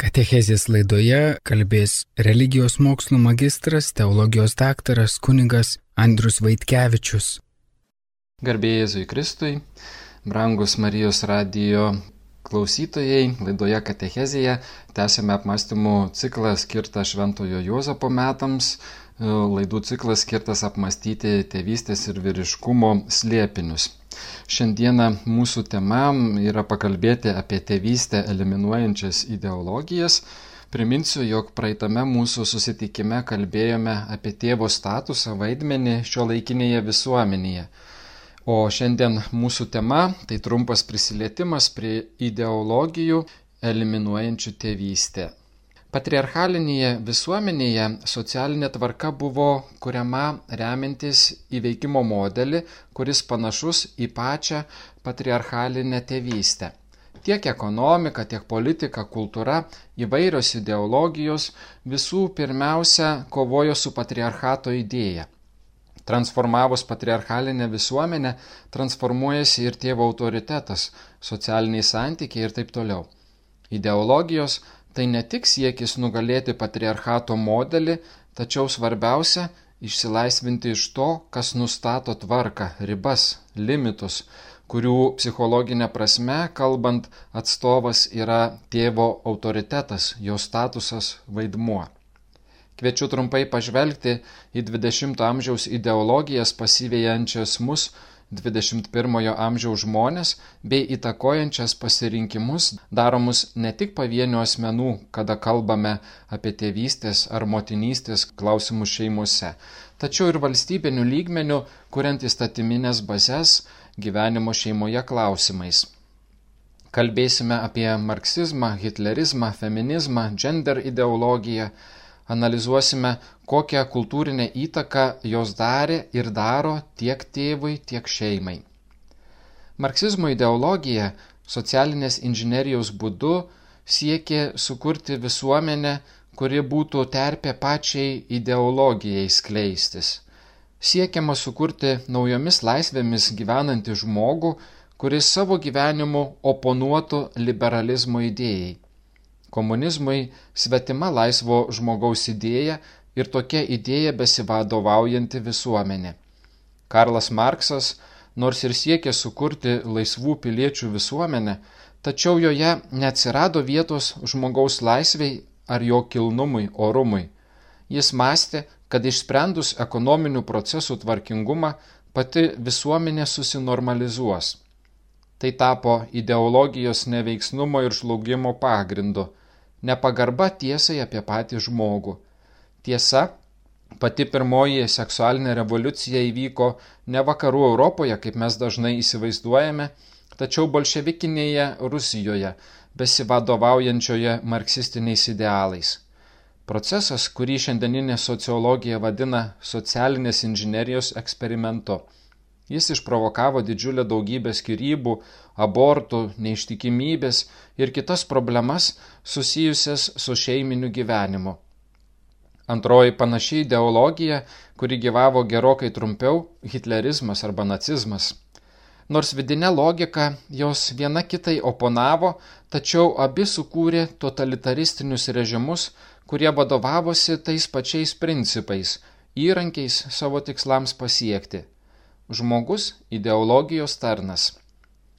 Katechezės laidoje kalbės religijos mokslo magistras, teologijos daktaras kunigas Andrius Vaitkevičius. Garbėjai Jėzui Kristui, brangus Marijos radijo klausytojai, laidoje Katechezėje tęsėme apmąstymų ciklą skirtą Šventojo Juozapo metams, laidų ciklas skirtas apmastyti tėvystės ir vyriškumo slėpinius. Šiandieną mūsų tema yra pakalbėti apie tėvystę eliminuojančias ideologijas. Priminsiu, jog praeitame mūsų susitikime kalbėjome apie tėvo statusą vaidmenį šio laikinėje visuomenėje. O šiandien mūsų tema tai trumpas prisilietimas prie ideologijų eliminuojančių tėvystę. Patriarchalinėje visuomenėje socialinė tvarka buvo kuriama remintis įveikimo modelį, kuris panašus į pačią patriarchalinę tėvystę. Tiek ekonomika, tiek politika, kultūra, įvairios ideologijos visų pirmiausia kovojo su patriarchato idėja. Transformavus patriarchalinę visuomenę, transformuojasi ir tėvo autoritetas, socialiniai santykiai ir taip toliau. Ideologijos Tai ne tik siekis nugalėti patriarchato modelį, tačiau svarbiausia - išsilaisvinti iš to, kas nustato tvarką, ribas, limitus, kurių psichologinė prasme, kalbant, atstovas yra tėvo autoritetas, jo statusas, vaidmuo. Kviečiu trumpai pažvelgti į 20-ojo amžiaus ideologijas pasyvėjančias mus 21 amžiaus žmonės bei įtakojančias pasirinkimus daromus ne tik pavienių asmenų, kada kalbame apie tėvystės ar motinystės klausimus šeimose, tačiau ir valstybinių lygmenių, kuriant įstatyminės bazės gyvenimo šeimoje klausimais. Kalbėsime apie marksizmą, hitlerizmą, feminizmą, gender ideologiją, analizuosime, kokią kultūrinę įtaką jos darė ir daro tiek tėvui, tiek šeimai. Marksizmo ideologija socialinės inžinerijos būdu siekė sukurti visuomenę, kuri būtų terpė pačiai ideologijai skleistis. Siekiama sukurti naujomis laisvėmis gyvenantį žmogų, kuris savo gyvenimu oponuotų liberalizmo idėjai. Komunizmui svetima laisvo žmogaus idėja ir tokia idėja besivadovaujanti visuomenė. Karlas Marksas, nors ir siekė sukurti laisvų piliečių visuomenę, tačiau joje neatsirado vietos žmogaus laisviai ar jo kilnumui, orumui. Jis mąstė, kad išsprendus ekonominių procesų tvarkingumą pati visuomenė susinormalizuos. Tai tapo ideologijos neveiksnumo ir žlugimo pagrindu nepagarba tiesai apie patį žmogų. Tiesa, pati pirmoji seksualinė revoliucija įvyko ne vakarų Europoje, kaip mes dažnai įsivaizduojame, tačiau bolševikinėje Rusijoje, besivadovaujančioje marksistiniais idealais. Procesas, kurį šiandieninė sociologija vadina socialinės inžinerijos eksperimentu. Jis išprovokavo didžiulę daugybę skirybų, abortų, neištikimybės ir kitas problemas susijusias su šeiminiu gyvenimu. Antroji panaši ideologija, kuri gyvavo gerokai trumpiau - hitlerizmas arba nacizmas. Nors vidinė logika jos viena kitai oponavo, tačiau abi sukūrė totalitaristinius režimus, kurie vadovavosi tais pačiais principais - įrankiais savo tikslams pasiekti Žmogus - ideologijos tarnas.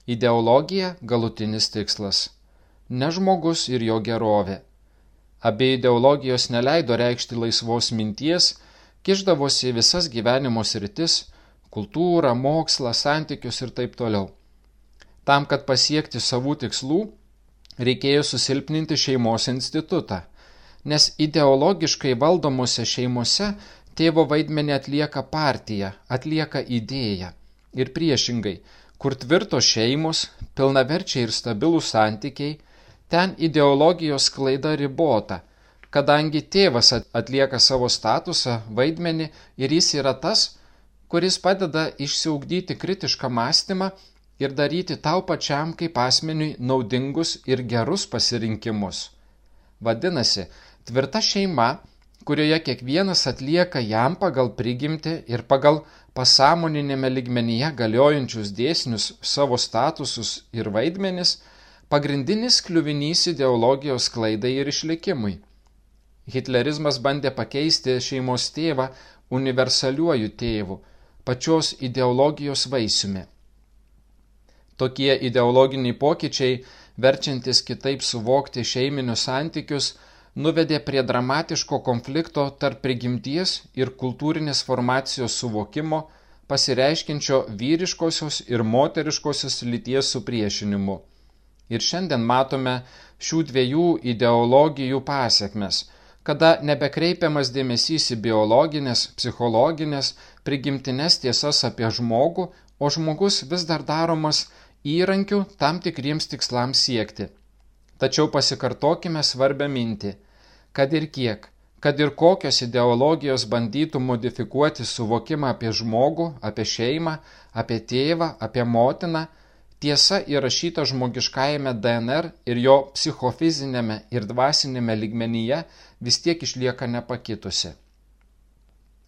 Ideologija - galutinis tikslas. Ne žmogus ir jo gerovė. Abie ideologijos neleido reikšti laisvos minties, kišdavosi visas gyvenimo sritis - kultūrą, mokslą, santykius ir taip toliau. Tam, kad pasiekti savų tikslų, reikėjo susilpninti šeimos institutą, nes ideologiškai valdomose šeimose Tėvo vaidmenį atlieka partija, atlieka idėja. Ir priešingai, kur tvirtos šeimos, pilnaverčiai ir stabilūs santykiai, ten ideologijos klaida ribota, kadangi tėvas atlieka savo statusą, vaidmenį ir jis yra tas, kuris padeda išsiugdyti kritišką mąstymą ir daryti tau pačiam kaip asmeniui naudingus ir gerus pasirinkimus. Vadinasi, tvirta šeima kurioje kiekvienas atlieka jam pagal prigimti ir pagal pasąmoninėme ligmenyje galiojančius dėsnius savo statusus ir vaidmenis, pagrindinis kliuvinys ideologijos klaidai ir išlikimui. Hitlerizmas bandė pakeisti šeimos tėvą universaliuoju tėvu, pačios ideologijos vaisiumi. Tokie ideologiniai pokyčiai, verčiantis kitaip suvokti šeiminius santykius, nuvedė prie dramatiško konflikto tarp prigimties ir kultūrinės formacijos suvokimo, pasireiškinčio vyriškosios ir moteriškosios lyties supriešinimu. Ir šiandien matome šių dviejų ideologijų pasiekmes, kada nebekreipiamas dėmesys į biologinės, psichologinės, prigimtinės tiesas apie žmogų, o žmogus vis dar daromas įrankių tam tikriems tikslams siekti. Tačiau pasikartokime svarbę mintį, kad ir kiek, kad ir kokios ideologijos bandytų modifikuoti suvokimą apie žmogų, apie šeimą, apie tėvą, apie motiną, tiesa įrašyta žmogiškajame DNR ir jo psichofizinėme ir dvasinėme lygmenyje vis tiek išlieka nepakitusi.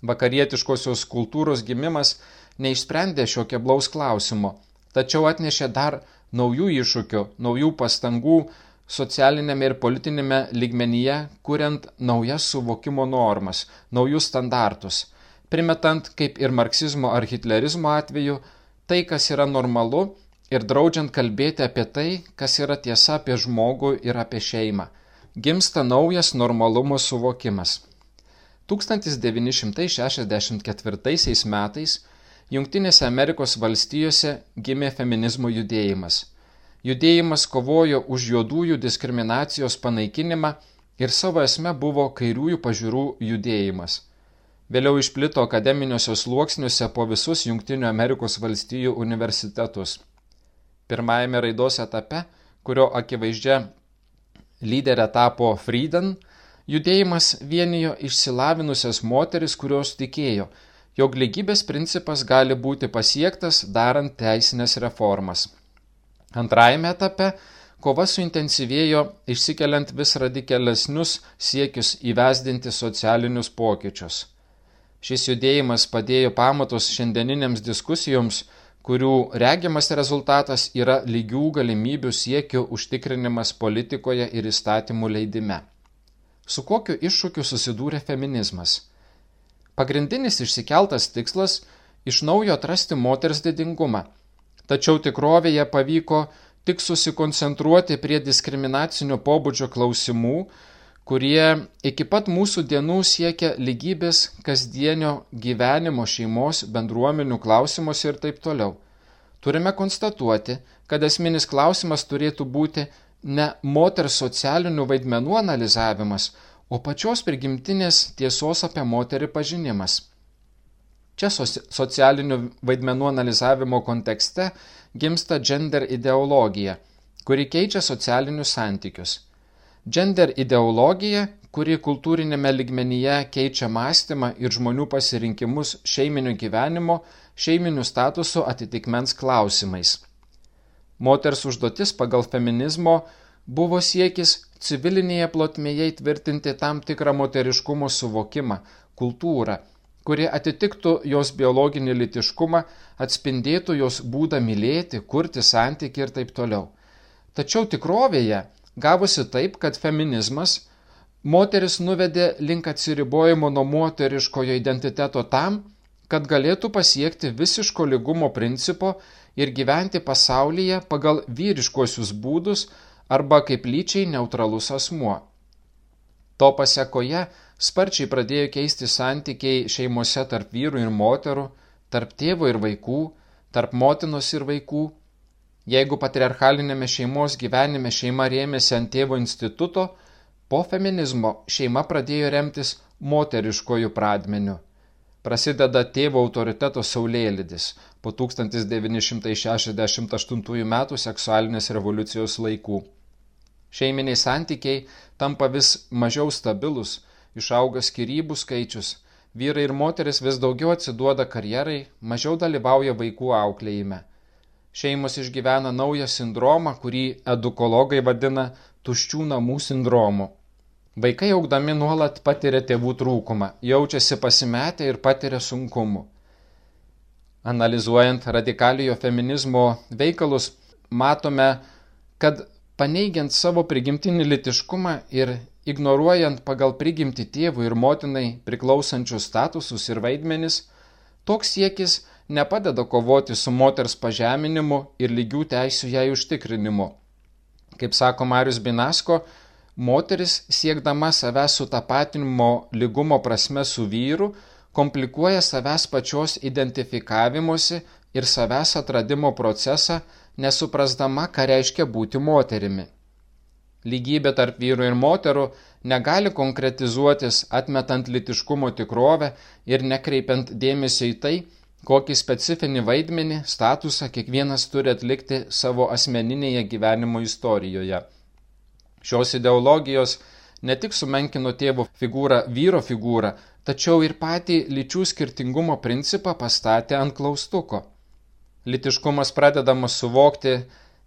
Vakarietiškosios kultūros gimimas neišsprendė šio keblaus klausimo, tačiau atnešė dar naujų iššūkių, naujų pastangų socialinėme ir politinėme lygmenyje, kuriant naujas suvokimo normas, naujus standartus, primetant, kaip ir marksizmo ar hitlerizmo atveju, tai, kas yra normalu ir draudžiant kalbėti apie tai, kas yra tiesa apie žmogų ir apie šeimą. Gimsta naujas normalumo suvokimas. 1964 metais Junktinėse Amerikos valstijose gimė feminizmo judėjimas. Judėjimas kovojo už juodųjų diskriminacijos panaikinimą ir savo esme buvo kairiųjų pažiūrų judėjimas. Vėliau išplito akademiniuose sluoksniuose po visus Junktinių Amerikos valstijų universitetus. Pirmajame raidos etape, kurio akivaizdžia lyderė tapo Frieden, judėjimas vienijo išsilavinusias moteris, kurios tikėjo, jog lygybės principas gali būti pasiektas darant teisinės reformas. Antrajame etape kova suintensyvėjo išsikeliant vis radikalesnius siekius įvesdinti socialinius pokyčius. Šis judėjimas padėjo pamatus šiandieninėms diskusijoms, kurių regiamas rezultatas yra lygių galimybių siekių užtikrinimas politikoje ir įstatymų leidime. Su kokiu iššūkiu susidūrė feminizmas? Pagrindinis išsikeltas tikslas - iš naujo atrasti moters didingumą. Tačiau tikrovėje pavyko tik susikoncentruoti prie diskriminacinio pobūdžio klausimų, kurie iki pat mūsų dienų siekia lygybės kasdienio gyvenimo šeimos, bendruomenių klausimuose ir taip toliau. Turime konstatuoti, kad esminis klausimas turėtų būti ne moters socialinių vaidmenų analizavimas, o pačios prigimtinės tiesos apie moterį pažinimas. Čia socialinių vaidmenų analizavimo kontekste gimsta gender ideologija, kuri keičia socialinius santykius. Gender ideologija, kuri kultūrinėme ligmenyje keičia mąstymą ir žmonių pasirinkimus šeiminių gyvenimo, šeiminių statusų atitikmens klausimais. Moters užduotis pagal feminizmo buvo siekis civilinėje plotmėje įtvirtinti tam tikrą moteriškumo suvokimą, kultūrą, kuri atitiktų jos biologinį litiškumą, atspindėtų jos būdą mylėti, kurti santyki ir taip toliau. Tačiau tikrovėje gavosi taip, kad feminizmas moteris nuvedė link atsiribojimo nuo moteriškojo identiteto tam, kad galėtų pasiekti visiško lygumo principo ir gyventi pasaulyje pagal vyriškuosius būdus, arba kaip lyčiai neutralus asmuo. To pasiekoje sparčiai pradėjo keisti santykiai šeimose tarp vyrų ir moterų, tarp tėvo ir vaikų, tarp motinos ir vaikų. Jeigu patriarchalinėme šeimos gyvenime šeima rėmėsi ant tėvo instituto, po feminizmo šeima pradėjo remtis moteriškojų pradmeniu. Prasideda tėvo autoriteto saulėlydis po 1968 m. seksualinės revoliucijos laikų. Šeiminiai santykiai tampa vis mažiau stabilus, išauga skirybų skaičius, vyrai ir moteris vis daugiau atsiduoda karjerai, mažiau dalyvauja vaikų auklėjime. Šeimos išgyvena naują sindromą, kurį edukologai vadina tuščių namų sindromu. Vaikai augdami nuolat patiria tėvų trūkumą, jaučiasi pasimetę ir patiria sunkumų. Analizuojant radikaliojo feminizmo veikalus, matome, kad paneigiant savo prigimtinį litiškumą ir ignoruojant pagal prigimti tėvui ir motinai priklausančius statusus ir vaidmenis, toks siekis nepadeda kovoti su moters pažeminimu ir lygių teisų jai užtikrinimu. Kaip sako Marius Binasko, moteris siekdama savęs sutapatinimo lygumo prasme su vyru, komplikuoja savęs pačios identifikavimuose ir savęs atradimo procesą, nesuprasdama, ką reiškia būti moterimi. Lygybė tarp vyrų ir moterų negali konkretizuotis atmetant litiškumo tikrovę ir nekreipiant dėmesio į tai, kokį specifinį vaidmenį, statusą kiekvienas turi atlikti savo asmeninėje gyvenimo istorijoje. Šios ideologijos ne tik sumenkino tėvo figūrą vyro figūrą, tačiau ir patį lyčių skirtingumo principą pastatė ant klaustuko. Litiškumas pradedamas suvokti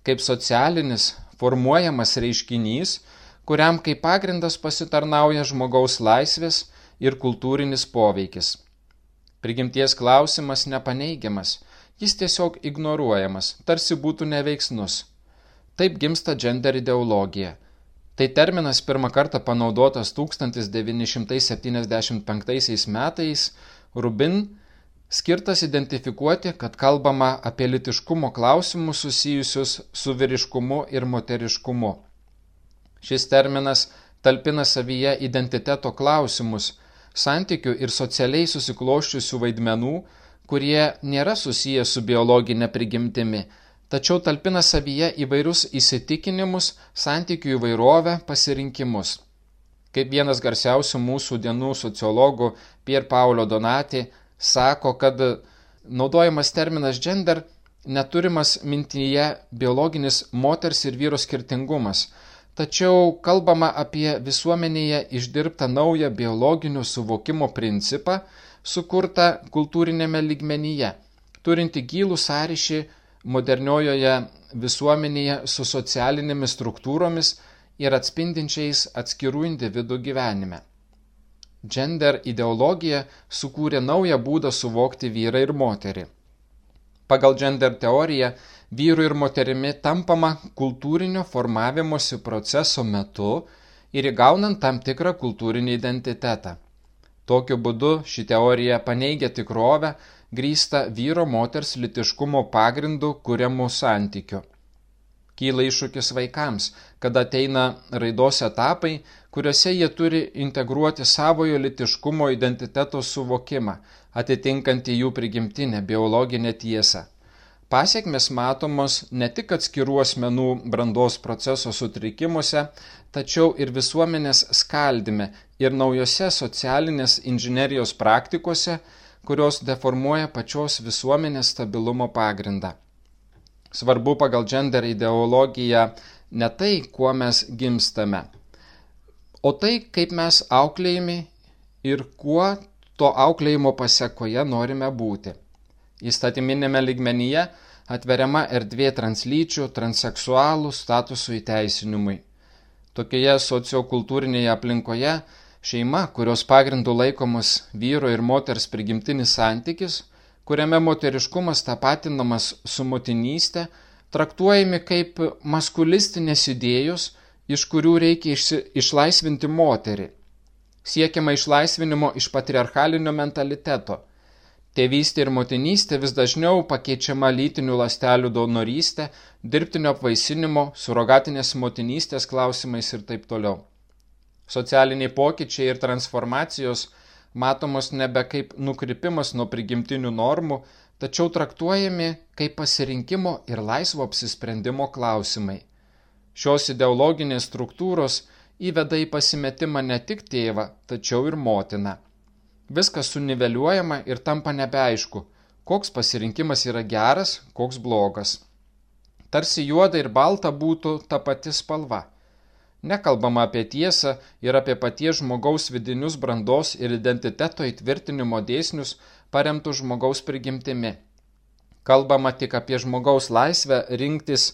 kaip socialinis, formuojamas reiškinys, kuriam kaip pagrindas pasitarnauja žmogaus laisvės ir kultūrinis poveikis. Prigimties klausimas nepaneigiamas, jis tiesiog ignoruojamas, tarsi būtų neveiksnus. Taip gimsta gender ideologija. Tai terminas pirmą kartą panaudotas 1975 metais Rubin, skirtas identifikuoti, kad kalbama apie litiškumo klausimus susijusius su vyriškumu ir moteriškumu. Šis terminas talpina savyje identiteto klausimus, santykių ir socialiai susikloščiusių vaidmenų, kurie nėra susiję su biologinė prigimtimi, tačiau talpina savyje įvairius įsitikinimus, santykių įvairovę, pasirinkimus. Kaip vienas garsiausių mūsų dienų sociologų Pier Paolo Donati sako, kad naudojamas terminas gender neturimas mintyje biologinis moters ir vyro skirtingumas, tačiau kalbama apie visuomenėje išdirbtą naują biologinio suvokimo principą, sukurtą kultūrinėme lygmenyje, turinti gilų sąryšį moderniojoje visuomenėje su socialinėmis struktūromis ir atspindinčiais atskirų individų gyvenime. Gender ideologija sukūrė naują būdą suvokti vyrą ir moterį. Pagal gender teoriją vyru ir moterimi tampama kultūrinio formavimosi proceso metu ir įgaunant tam tikrą kultūrinį identitetą. Tokiu būdu ši teorija paneigia tikrovę, grįsta vyro moters litiškumo pagrindu kuriamų santykių. Kyla iššūkis vaikams, kad ateina raidos etapai, kuriuose jie turi integruoti savojo litiškumo identiteto suvokimą, atitinkantį jų prigimtinę biologinę tiesą. Pasiekmes matomos ne tik atskirų asmenų brandos proceso sutrikimuose, tačiau ir visuomenės skaldime ir naujose socialinės inžinerijos praktikose, kurios deformuoja pačios visuomenės stabilumo pagrindą. Svarbu pagal gender ideologiją ne tai, kuo mes gimstame, o tai, kaip mes auklėjami ir kuo to auklėjimo pasiekoje norime būti. Įstatyminėme ligmenyje atveriama erdvė translyčių, transseksualų statusų įteisinimui. Tokioje sociokultūrinėje aplinkoje šeima, kurios pagrindų laikomas vyro ir moters prigimtinis santykis, kuriame moteriškumas tapatinamas su motinystė, traktuojami kaip maskulistinės idėjos, iš kurių reikia išlaisvinti moterį. Siekiama išlaisvinimo iš patriarchalinio mentaliteto. Tėvystė ir motinystė vis dažniau pakeičiama lytinių lastelių donorystė, dirbtinio apvaisinimo, surogatinės motinystės klausimais ir taip toliau. Socialiniai pokyčiai ir transformacijos matomos nebe kaip nukrypimas nuo prigimtinių normų, tačiau traktuojami kaip pasirinkimo ir laisvo apsisprendimo klausimai. Šios ideologinės struktūros įveda į pasimetimą ne tik tėvą, tačiau ir motiną. Viskas suniveliuojama ir tampa nebeaišku, koks pasirinkimas yra geras, koks blogas. Tarsi juoda ir balta būtų ta pati spalva Nekalbama apie tiesą ir apie paties žmogaus vidinius brandos ir identiteto įtvirtinimo dėsnius paremtus žmogaus prigimtimi. Kalbama tik apie žmogaus laisvę rinktis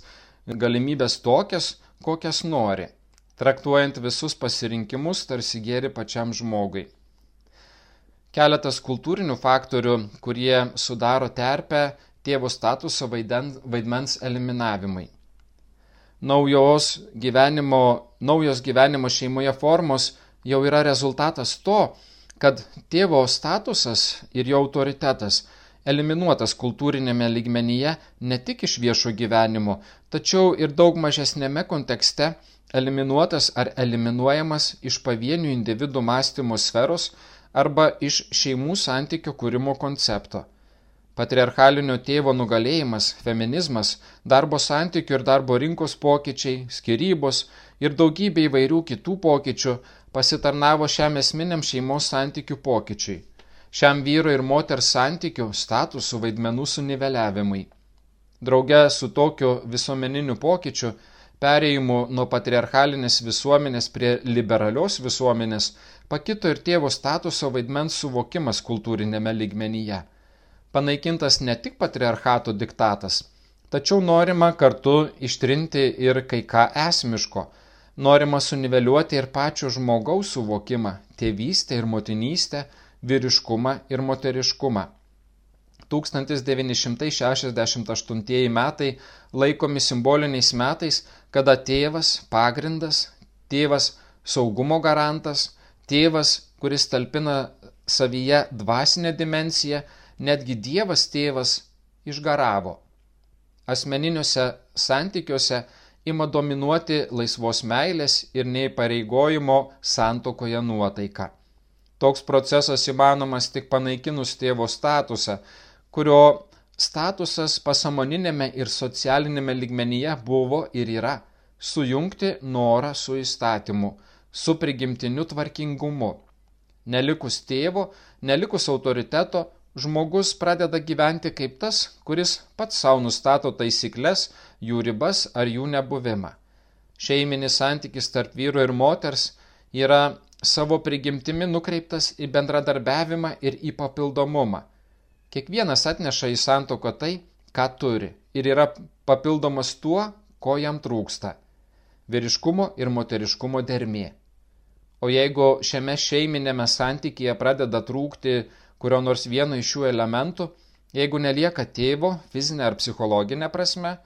galimybės tokias, kokias nori, traktuojant visus pasirinkimus tarsi gėri pačiam žmogui. Keletas kultūrinių faktorių, kurie sudaro terpę tėvo statuso vaidens eliminavimui. Naujos gyvenimo, naujos gyvenimo šeimoje formos jau yra rezultatas to, kad tėvo statusas ir jo autoritetas eliminuotas kultūrinėme lygmenyje ne tik iš viešo gyvenimo, tačiau ir daug mažesnėme kontekste eliminuotas ar eliminuojamas iš pavienių individų mąstymo sferos arba iš šeimų santykių kūrimo koncepto. Patriarchalinio tėvo nugalėjimas, feminizmas, darbo santykių ir darbo rinkos pokyčiai, skirybos ir daugybė įvairių kitų pokyčių pasitarnavo šiam esminiam šeimos santykių pokyčiui šiam vyro ir moters santykių statusų vaidmenų suniveliavimui. Drauge su tokiu visuomeniniu pokyčiu, perėjimu nuo patriarchalinės visuomenės prie liberalios visuomenės, pakito ir tėvo statuso vaidmens suvokimas kultūrinėme lygmenyje. Panaikintas ne tik patriarchato diktatas, tačiau norima kartu ištrinti ir kai ką esmiško, norima suniveliuoti ir pačio žmogaus suvokimą, tėvystę ir motinystę, vyriškumą ir moteriškumą. 1968 metai laikomi simboliniais metais, kada tėvas pagrindas, tėvas saugumo garantas, tėvas, kuris talpina savyje dvasinę dimenciją, netgi Dievas tėvas išgaravo. Asmeniniuose santykiuose ima dominuoti laisvos meilės ir neįpareigojimo santokoje nuotaika. Toks procesas įmanomas tik panaikinus tėvo statusą, kurio statusas pasamoninėme ir socialinėme lygmenyje buvo ir yra sujungti norą su įstatymu, su prigimtiniu tvarkingumu. Nelikus tėvo, nelikus autoriteto, žmogus pradeda gyventi kaip tas, kuris pats savo nustato taisyklės, jų ribas ar jų nebuvimą. Šeiminis santykis tarp vyro ir moters yra savo prigimtimi nukreiptas į bendradarbiavimą ir į papildomumą. Kiekvienas atneša į santoką tai, ką turi ir yra papildomas tuo, ko jam trūksta - vyriškumo ir moteriškumo dermė. O jeigu šiame šeiminėme santykėje pradeda trūkti kurio nors vieno iš šių elementų, jeigu nelieka tėvo fizinė ar psichologinė prasme,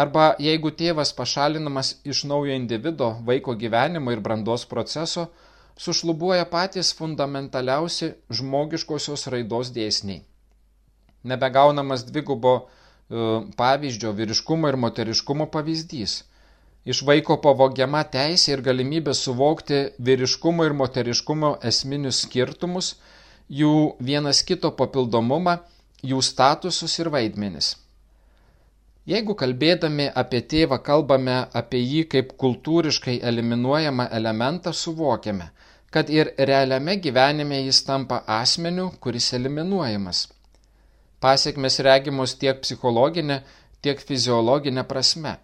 Arba jeigu tėvas pašalinamas iš naujo individo, vaiko gyvenimo ir brandos proceso, sušlubuoja patys fundamentaliausi žmogiškosios raidos dėsniai. Nebegaunamas dvigubo e, pavyzdžio vyriškumo ir moteriškumo pavyzdys. Iš vaiko pavogiama teisė ir galimybė suvokti vyriškumo ir moteriškumo esminius skirtumus, jų vienas kito papildomumą, jų statusus ir vaidmenis. Jeigu kalbėdami apie tėvą kalbame apie jį kaip kultūriškai eliminuojamą elementą, suvokiame, kad ir realiame gyvenime jis tampa asmeniu, kuris eliminuojamas. Pasiekmes regimos tiek psichologinė, tiek fiziologinė prasme.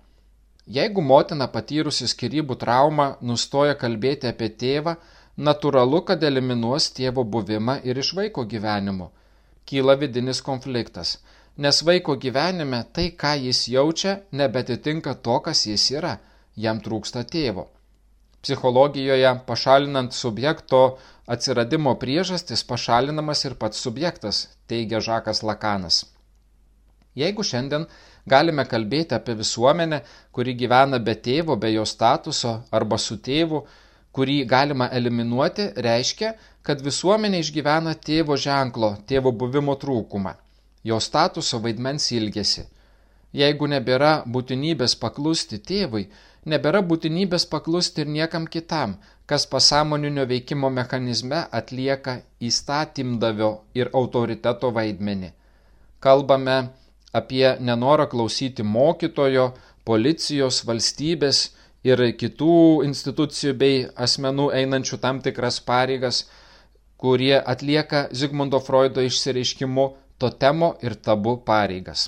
Jeigu motina patyrusi skirybų traumą nustoja kalbėti apie tėvą, natūralu, kad eliminuos tėvo buvimą ir iš vaiko gyvenimo. Kyla vidinis konfliktas nes vaiko gyvenime tai, ką jis jaučia, nebetitinka to, kas jis yra, jam trūksta tėvo. Psichologijoje pašalinant subjekto atsiradimo priežastis pašalinamas ir pats subjektas, teigia Žakas Lakanas. Jeigu šiandien galime kalbėti apie visuomenę, kuri gyvena be tėvo, be jo statuso arba su tėvu, kurį galima eliminuoti, reiškia, kad visuomenė išgyvena tėvo ženklo, tėvo buvimo trūkumą jo statuso vaidmens ilgesi. Jeigu nebėra būtinybės paklusti tėvui, nebėra būtinybės paklusti ir niekam kitam, kas pasąmoninio veikimo mechanizme atlieka įstatymdavio ir autoriteto vaidmenį. Kalbame apie nenorą klausyti mokytojo, policijos, valstybės ir kitų institucijų bei asmenų einančių tam tikras pareigas, kurie atlieka Zigmundo Freudo išsireiškimu totemo ir tabu pareigas.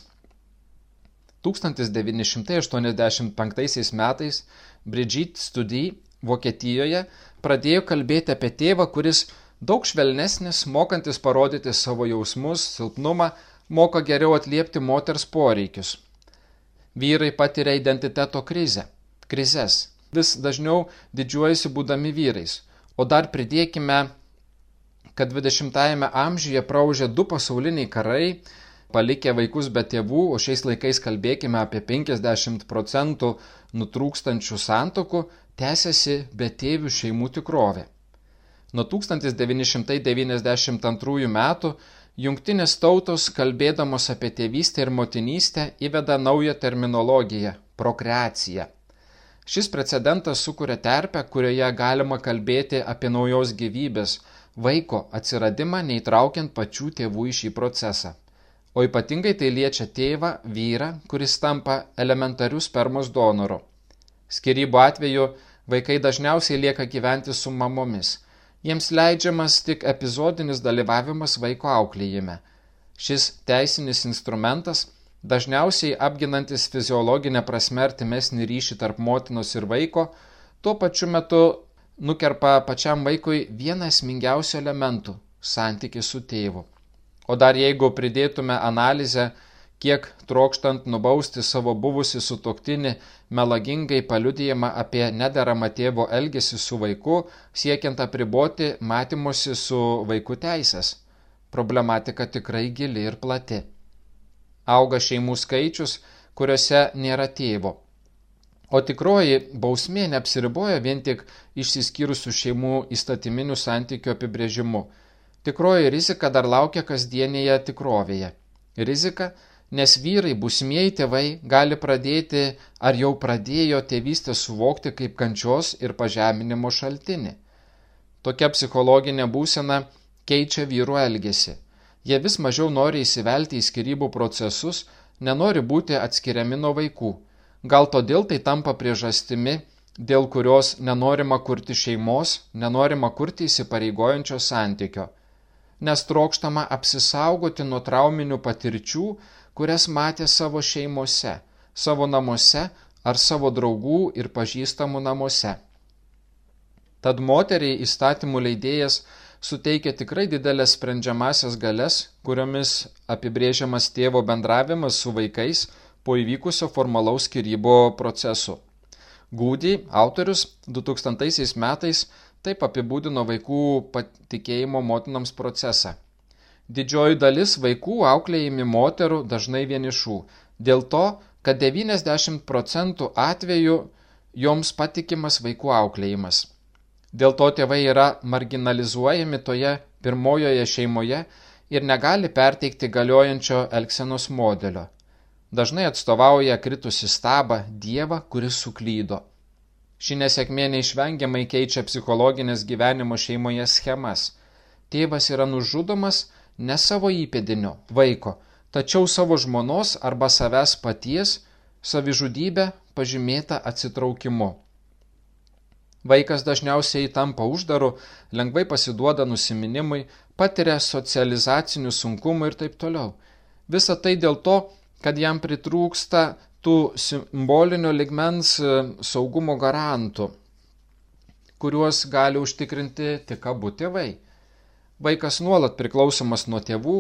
1985 metais Brigitte Study Vokietijoje pradėjo kalbėti apie tėvą, kuris daug švelnesnis, mokantis parodyti savo jausmus, silpnumą, moka geriau atliepti moters poreikius. Vyrai patiria identiteto krizę, krizes, vis dažniau didžiuojasi būdami vyrais, o dar pridėkime kad 20-ame amžiuje praužė du pasauliniai karai, palikę vaikus be tėvų, o šiais laikais kalbėkime apie 50 procentų nutrūkstančių santokų, tęsiasi be tėvių šeimų tikrovė. Nuo 1992 metų Jungtinės tautos, kalbėdamos apie tėvystę ir motinystę, įveda naują terminologiją - prokreaciją. Šis precedentas sukuria terpę, kurioje galima kalbėti apie naujos gyvybės, vaiko atsiradimą neįtraukiant pačių tėvų į šį procesą. O ypatingai tai liečia tėvą, vyrą, kuris tampa elementarių spermos donoru. Skirybų atveju vaikai dažniausiai lieka gyventi su mamomis – jiems leidžiamas tik epizodinis dalyvavimas vaiko auklėjime. Šis teisinis instrumentas, dažniausiai apginantis fiziologinę prasme artimesnį ryšį tarp motinos ir vaiko, tuo pačiu metu nukerpa pačiam vaikui vieną esmingiausių elementų - santyki su tėvu. O dar jeigu pridėtume analizę, kiek trokštant nubausti savo buvusi sutoktinį melagingai paliudijama apie nederamą tėvo elgesį su vaiku, siekiant apriboti matymosi su vaiku teisės. Problematika tikrai gili ir plati. Auga šeimų skaičius, kuriuose nėra tėvo. O tikroji bausmė neapsiriboja vien tik išsiskyrusių šeimų įstatyminių santykių apibrėžimu. Tikroji rizika dar laukia kasdienėje tikrovėje. Rizika, nes vyrai, būsimieji tėvai, gali pradėti ar jau pradėjo tėvystę suvokti kaip kančios ir pažeminimo šaltinį. Tokia psichologinė būsena keičia vyrų elgesį. Jie vis mažiau nori įsivelti į skirybų procesus, nenori būti atskiriami nuo vaikų. Gal todėl tai tampa priežastimi, dėl kurios nenorima kurti šeimos, nenorima kurti įsipareigojančio santykio. Nes trokštama apsisaugoti nuo trauminių patirčių, kurias matė savo šeimose, savo namuose ar savo draugų ir pažįstamų namuose. Tad moteriai įstatymų leidėjas suteikia tikrai didelės sprendžiamasias galės, kuriomis apibrėžiamas tėvo bendravimas su vaikais po įvykusio formalaus skirybo procesu. Gūdį autorius 2000 metais taip apibūdino vaikų patikėjimo motinoms procesą. Didžioji dalis vaikų auklėjami moterų dažnai vienišų, dėl to, kad 90 procentų atvejų joms patikimas vaikų auklėjimas. Dėl to tėvai yra marginalizuojami toje pirmojoje šeimoje ir negali perteikti galiojančio elgsenos modelio. Dažnai atstovauja kritusi stabą Dievą, kuris suklydo. Ši nesėkmė neišvengiamai keičia psichologinės gyvenimo šeimoje schemas. Tėvas yra nužudomas, ne savo įpėdinio, vaiko, tačiau savo žmonos arba savęs paties savižudybę pažymėta atsitraukimu. Vaikas dažniausiai tampa uždaru, lengvai pasiduoda nusiminimui, patiria socializacinių sunkumų ir taip toliau. Visa tai dėl to, kad jam pritrūksta tų simbolinio ligmens e, saugumo garantų, kuriuos gali užtikrinti tik abu tėvai. Vaikas nuolat priklausomas nuo tėvų,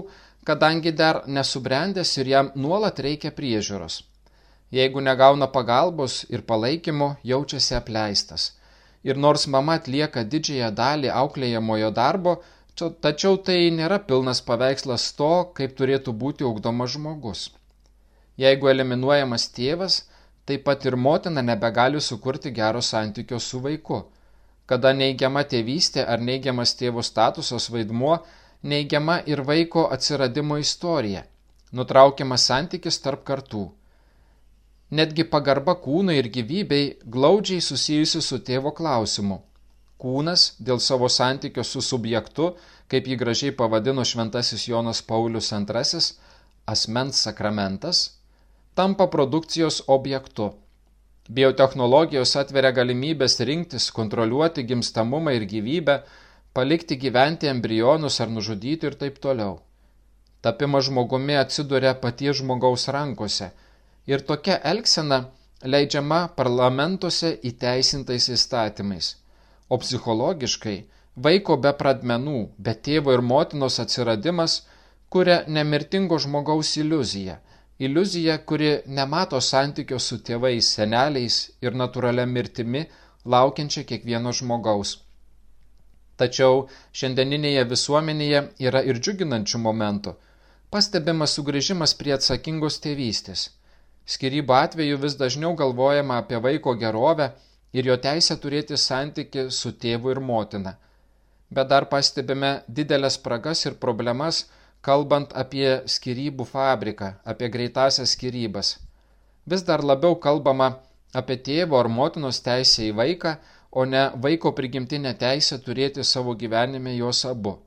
kadangi dar nesubrendęs ir jam nuolat reikia priežiūros. Jeigu negauna pagalbos ir palaikymo, jaučiasi apleistas. Ir nors mama atlieka didžiąją dalį auklėjamojo darbo, tačiau tai nėra pilnas paveikslas to, kaip turėtų būti ugdomas žmogus. Jeigu eliminuojamas tėvas, taip pat ir motina nebegali sukurti gero santykio su vaiku kada neigiama tėvystė ar neigiamas tėvo statusas vaidmuo, neigiama ir vaiko atsiradimo istorija, nutraukiamas santykis tarp kartų. Netgi pagarba kūnui ir gyvybei glaudžiai susijusi su tėvo klausimu. Kūnas dėl savo santykio su subjektu, kaip jį gražiai pavadino šventasis Jonas Paulius II, asmens sakramentas, tampa produkcijos objektu Biotehnologijos atveria galimybės rinktis, kontroliuoti gimstamumą ir gyvybę, palikti gyventi embrionus ar nužudyti ir taip toliau. Tapimas žmogumi atsiduria paties žmogaus rankose ir tokia elgsena leidžiama parlamentuose įteisintais įstatymais. O psichologiškai vaiko be pradmenų, be tėvo ir motinos atsiradimas kuria nemirtingo žmogaus iliuziją – iliuzija, kuri nemato santykio su tėvais, seneliais ir natūralia mirtimi, laukiančia kiekvieno žmogaus. Tačiau šiandieninėje visuomenėje yra ir džiuginančių momentų. pastebimas sugrįžimas prie atsakingos tėvystės. Skirybo atveju vis dažniau galvojama apie vaiko gerovę ir jo teisę turėti santyki su tėvu ir motina. Bet dar pastebime didelės spragas ir problemas, kalbant apie skirybų fabriką, apie greitasias skirybas. Vis dar labiau kalbama apie tėvo ar motinos teisę į vaiką, o ne vaiko prigimtinę teisę turėti savo gyvenime juos abu.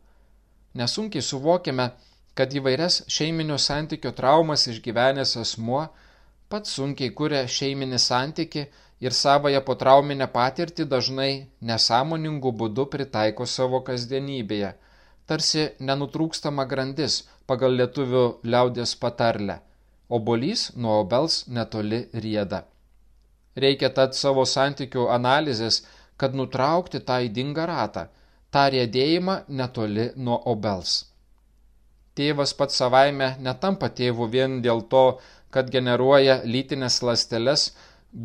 Nesunkiai suvokiame, kad įvairias šeiminio santykio traumas išgyvenęs asmuo pats sunkiai kuria šeiminį santyki ir savoje potrauminę patirtį dažnai nesąmoningų būdų pritaiko savo kasdienybėje, tarsi nenutrūkstama grandis pagal lietuvių liaudės patarlę – obolys nuo obels netoli rieda. Reikia tad savo santykių analizės, kad nutraukti tą įdingą ratą, tą rėdėjimą netoli nuo obels. Tėvas pats savaime netampa tėvu vien dėl to, kad generuoja lytinės lasteles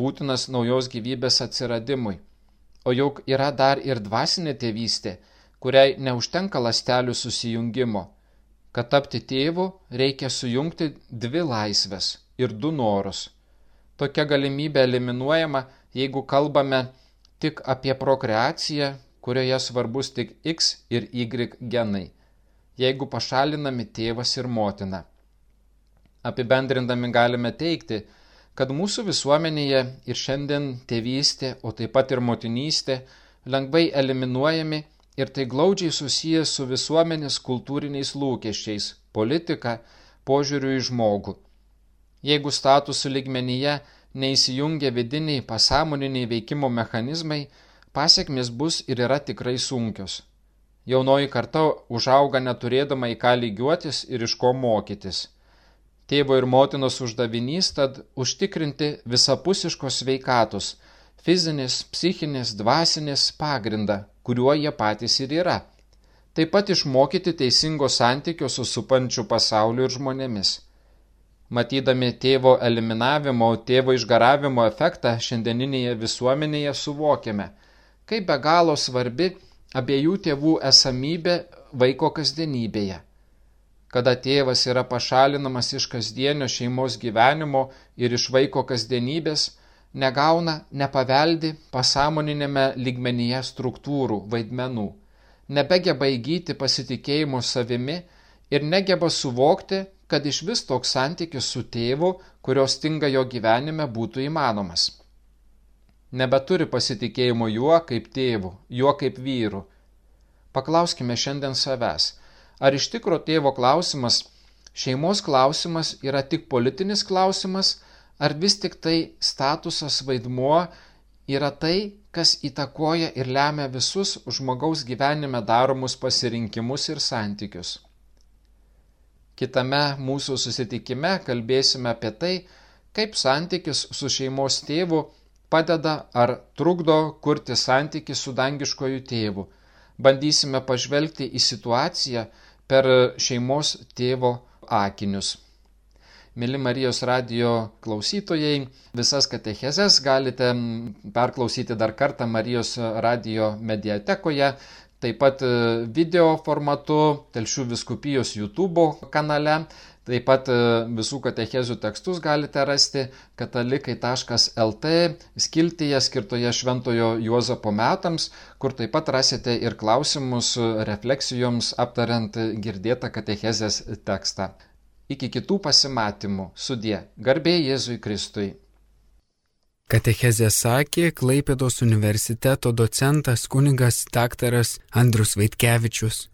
būtinas naujos gyvybės atsiradimui. O juk yra dar ir dvasinė tėvystė, kuriai neužtenka lastelių susijungimo. Kad tapti tėvu, reikia sujungti dvi laisvės ir du norus tokia galimybė eliminuojama, jeigu kalbame tik apie prokreaciją, kurioje svarbus tik X ir Y genai, jeigu pašalinami tėvas ir motina. Apibendrindami galime teikti, kad mūsų visuomenėje ir šiandien tėvystė, o taip pat ir motinystė lengvai eliminuojami ir tai glaudžiai susijęs su visuomenės kultūriniais lūkesčiais, politika, požiūriu į žmogų. Jeigu statusų ligmenyje neįsijungia vidiniai pasąmoniniai veikimo mechanizmai, pasiekmes bus ir yra tikrai sunkios. Jaunoji karta užauga neturėdama į ką lygiuotis ir iš ko mokytis. Tėvo ir motinos uždavinys tad užtikrinti visapusiškos veikatos, fizinės, psichinės, dvasinės pagrindą, kuriuo jie patys ir yra. Taip pat išmokyti teisingo santykio su supančiu pasauliu ir žmonėmis. Matydami tėvo eliminavimo, tėvo išgaravimo efektą šiandieninėje visuomenėje suvokiame, kaip be galo svarbi abiejų tėvų esamybė vaiko kasdienybėje. Kada tėvas yra pašalinamas iš kasdienio šeimos gyvenimo ir iš vaiko kasdienybės, negauna, nepaveldi pasąmoninėme lygmenyje struktūrų, vaidmenų, nebegeba įgyti pasitikėjimo savimi ir negeba suvokti, kad iš vis toks santykis su tėvu, kurios stinga jo gyvenime, būtų įmanomas. Nebeturi pasitikėjimo juo kaip tėvu, juo kaip vyru. Paklauskime šiandien savęs, ar iš tikro tėvo klausimas, šeimos klausimas yra tik politinis klausimas, ar vis tik tai statusas vaidmuo yra tai, kas įtakoja ir lemia visus žmogaus gyvenime daromus pasirinkimus ir santykius. Kitame mūsų susitikime kalbėsime apie tai, kaip santykis su šeimos tėvu padeda ar trukdo kurti santykį su dangiškoju tėvu. Bandysime pažvelgti į situaciją per šeimos tėvo akinius. Mili Marijos radio klausytojai, visas katechezes galite perklausyti dar kartą Marijos radio mediatekoje taip pat video formatu Telšių viskupijos YouTube kanale. Taip pat e, visų katechezių tekstus galite rasti katalikai.lt skiltyje skirtoje Šventojo Juozapo metams, kur taip pat rasite ir klausimus refleksijoms aptariant girdėtą katechezės tekstą. Iki kitų pasimatymų. Sudie. Garbė Jėzui Kristui. Katechezė sakė Klaipėdos universiteto docentas kunigas daktaras Andrus Vaitkevičius.